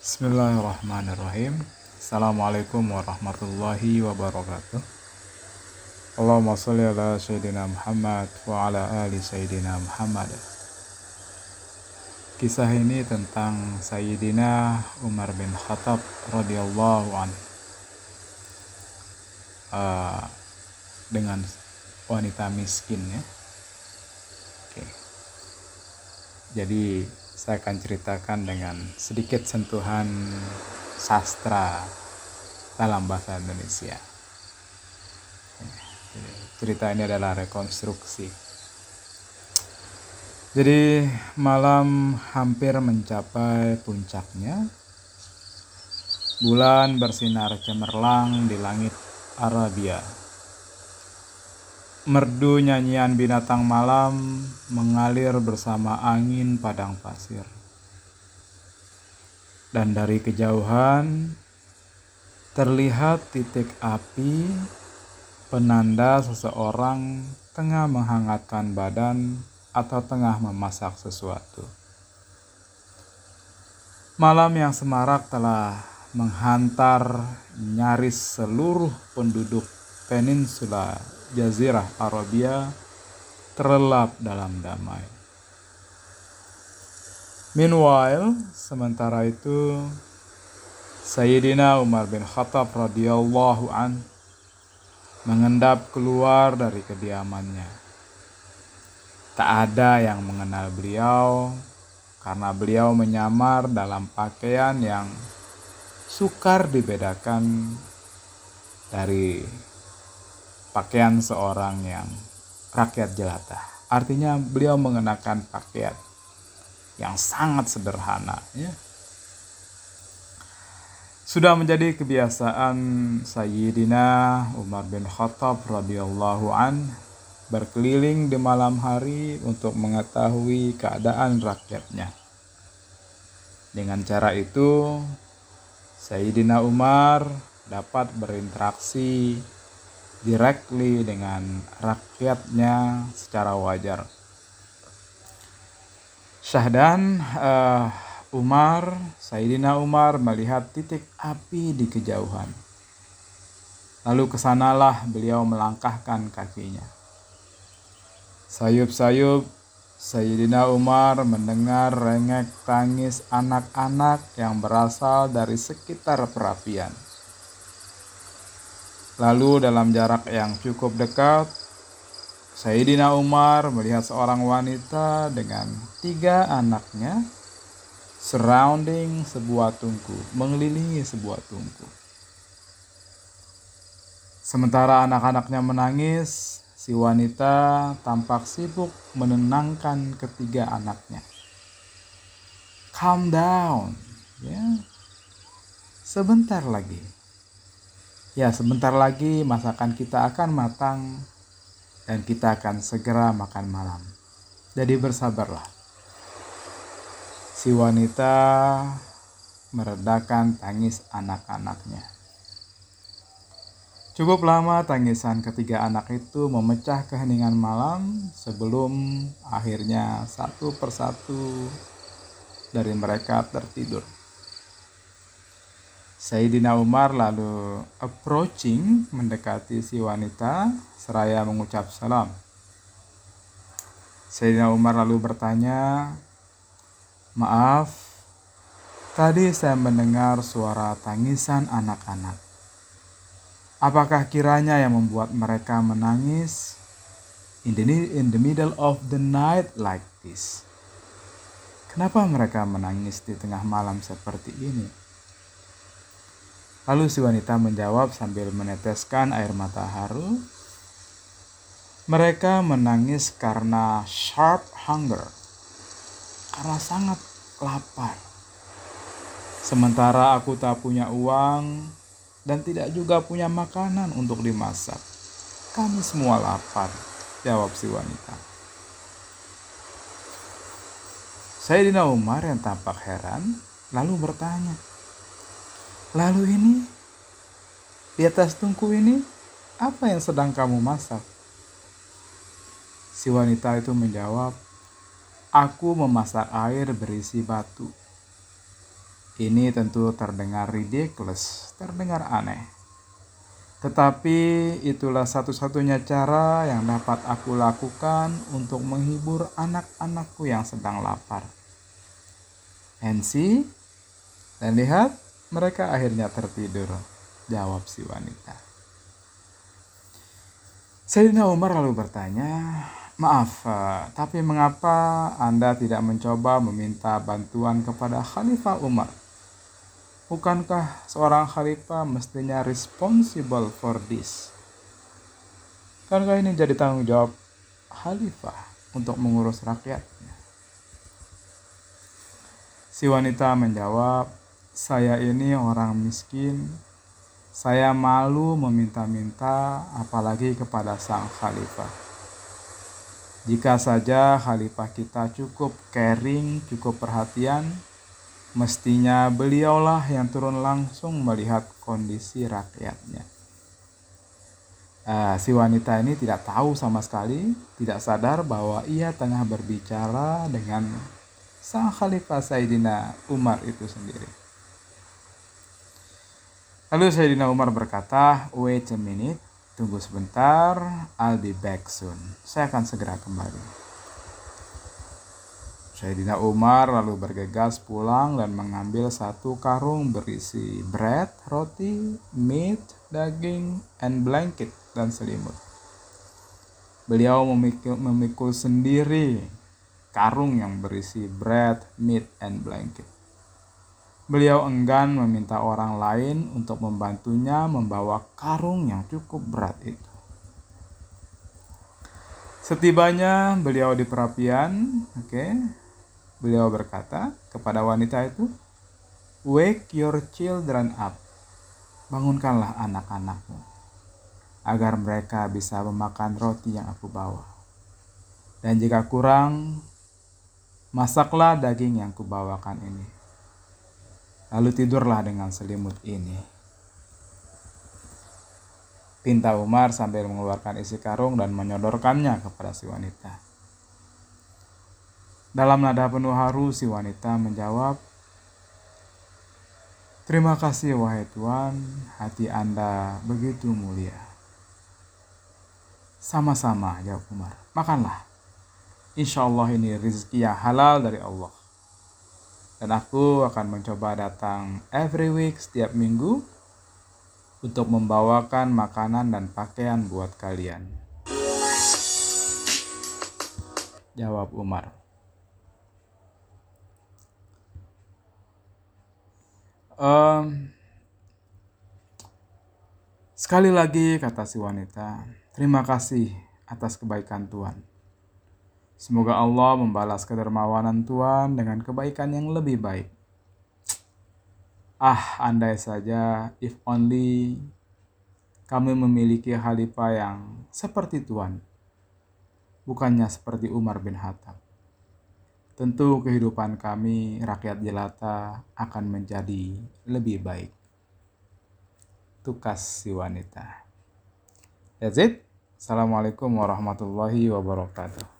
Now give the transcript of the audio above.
Bismillahirrahmanirrahim. Assalamualaikum warahmatullahi wabarakatuh. Allahumma salli ala Sayyidina Muhammad wa ala ali Sayyidina Muhammad. Kisah ini tentang Sayyidina Umar bin Khattab radhiyallahu an uh, dengan wanita miskin ya. Oke. Jadi saya akan ceritakan dengan sedikit sentuhan sastra dalam bahasa Indonesia. Cerita ini adalah rekonstruksi. Jadi malam hampir mencapai puncaknya. Bulan bersinar cemerlang di langit Arabia Merdu nyanyian binatang malam mengalir bersama angin padang pasir. Dan dari kejauhan terlihat titik api penanda seseorang tengah menghangatkan badan atau tengah memasak sesuatu. Malam yang semarak telah menghantar nyaris seluruh penduduk peninsula Jazirah Arabia terlelap dalam damai. Meanwhile, sementara itu Sayyidina Umar bin Khattab radhiyallahu an mengendap keluar dari kediamannya. Tak ada yang mengenal beliau karena beliau menyamar dalam pakaian yang sukar dibedakan dari pakaian seorang yang rakyat jelata. Artinya beliau mengenakan pakaian yang sangat sederhana. Ya. Sudah menjadi kebiasaan Sayyidina Umar bin Khattab radhiyallahu an berkeliling di malam hari untuk mengetahui keadaan rakyatnya. Dengan cara itu, Sayyidina Umar dapat berinteraksi directly dengan rakyatnya secara wajar. Syahdan uh, Umar, Sayyidina Umar melihat titik api di kejauhan. Lalu ke sanalah beliau melangkahkan kakinya. Sayup-sayup Sayyidina Umar mendengar rengek tangis anak-anak yang berasal dari sekitar perapian. Lalu dalam jarak yang cukup dekat, Sayyidina Umar melihat seorang wanita dengan tiga anaknya surrounding sebuah tungku, mengelilingi sebuah tungku. Sementara anak-anaknya menangis, si wanita tampak sibuk menenangkan ketiga anaknya. Calm down, ya. Sebentar lagi Ya, sebentar lagi masakan kita akan matang dan kita akan segera makan malam. Jadi bersabarlah. Si wanita meredakan tangis anak-anaknya. Cukup lama tangisan ketiga anak itu memecah keheningan malam sebelum akhirnya satu persatu dari mereka tertidur. Sayyidina Umar lalu approaching mendekati si wanita seraya mengucap salam. Sayyidina Umar lalu bertanya, "Maaf, tadi saya mendengar suara tangisan anak-anak. Apakah kiranya yang membuat mereka menangis in the, in the middle of the night like this? Kenapa mereka menangis di tengah malam seperti ini?" Lalu si wanita menjawab sambil meneteskan air mata haru. Mereka menangis karena sharp hunger, karena sangat lapar. Sementara aku tak punya uang dan tidak juga punya makanan untuk dimasak. Kami semua lapar, jawab si wanita. Sayyidina Umar yang tampak heran lalu bertanya, Lalu ini, di atas tungku ini, apa yang sedang kamu masak? Si wanita itu menjawab, Aku memasak air berisi batu. Ini tentu terdengar ridiculous, terdengar aneh. Tetapi itulah satu-satunya cara yang dapat aku lakukan untuk menghibur anak-anakku yang sedang lapar. See? Dan lihat, mereka akhirnya tertidur, jawab si wanita. Sayyidina Umar lalu bertanya, Maaf, eh, tapi mengapa Anda tidak mencoba meminta bantuan kepada Khalifah Umar? Bukankah seorang khalifah mestinya responsible for this? Karena ini jadi tanggung jawab khalifah untuk mengurus rakyatnya. Si wanita menjawab, saya ini orang miskin, saya malu meminta-minta apalagi kepada sang khalifah. Jika saja khalifah kita cukup caring, cukup perhatian, Mestinya beliaulah yang turun langsung melihat kondisi rakyatnya. Uh, si wanita ini tidak tahu sama sekali, tidak sadar bahwa ia tengah berbicara dengan sang khalifah Sayyidina Umar itu sendiri. Lalu Sayyidina Umar berkata, wait a minute, tunggu sebentar, I'll be back soon. Saya akan segera kembali. Sayyidina Umar lalu bergegas pulang dan mengambil satu karung berisi bread, roti, meat, daging, and blanket dan selimut. Beliau memikul, memikul sendiri karung yang berisi bread, meat, and blanket. Beliau enggan meminta orang lain untuk membantunya membawa karung yang cukup berat itu. Setibanya beliau di perapian, oke, okay, Beliau berkata kepada wanita itu, Wake your children up. Bangunkanlah anak-anakmu agar mereka bisa memakan roti yang aku bawa. Dan jika kurang, masaklah daging yang kubawakan ini. Lalu tidurlah dengan selimut ini. Pinta Umar sambil mengeluarkan isi karung dan menyodorkannya kepada si wanita. Dalam nada penuh haru, si wanita menjawab, Terima kasih wahai Tuhan, hati Anda begitu mulia. Sama-sama, jawab Umar. Makanlah. Insya Allah ini rezeki yang halal dari Allah. Dan aku akan mencoba datang every week setiap minggu untuk membawakan makanan dan pakaian buat kalian. Jawab Umar. Um, sekali lagi kata si wanita, terima kasih atas kebaikan Tuhan. Semoga Allah membalas kedermawanan Tuhan dengan kebaikan yang lebih baik. Ah, andai saja, if only kami memiliki khalifah yang seperti Tuhan, bukannya seperti Umar bin Khattab tentu kehidupan kami rakyat jelata akan menjadi lebih baik. Tukas si wanita. That's it. Assalamualaikum warahmatullahi wabarakatuh.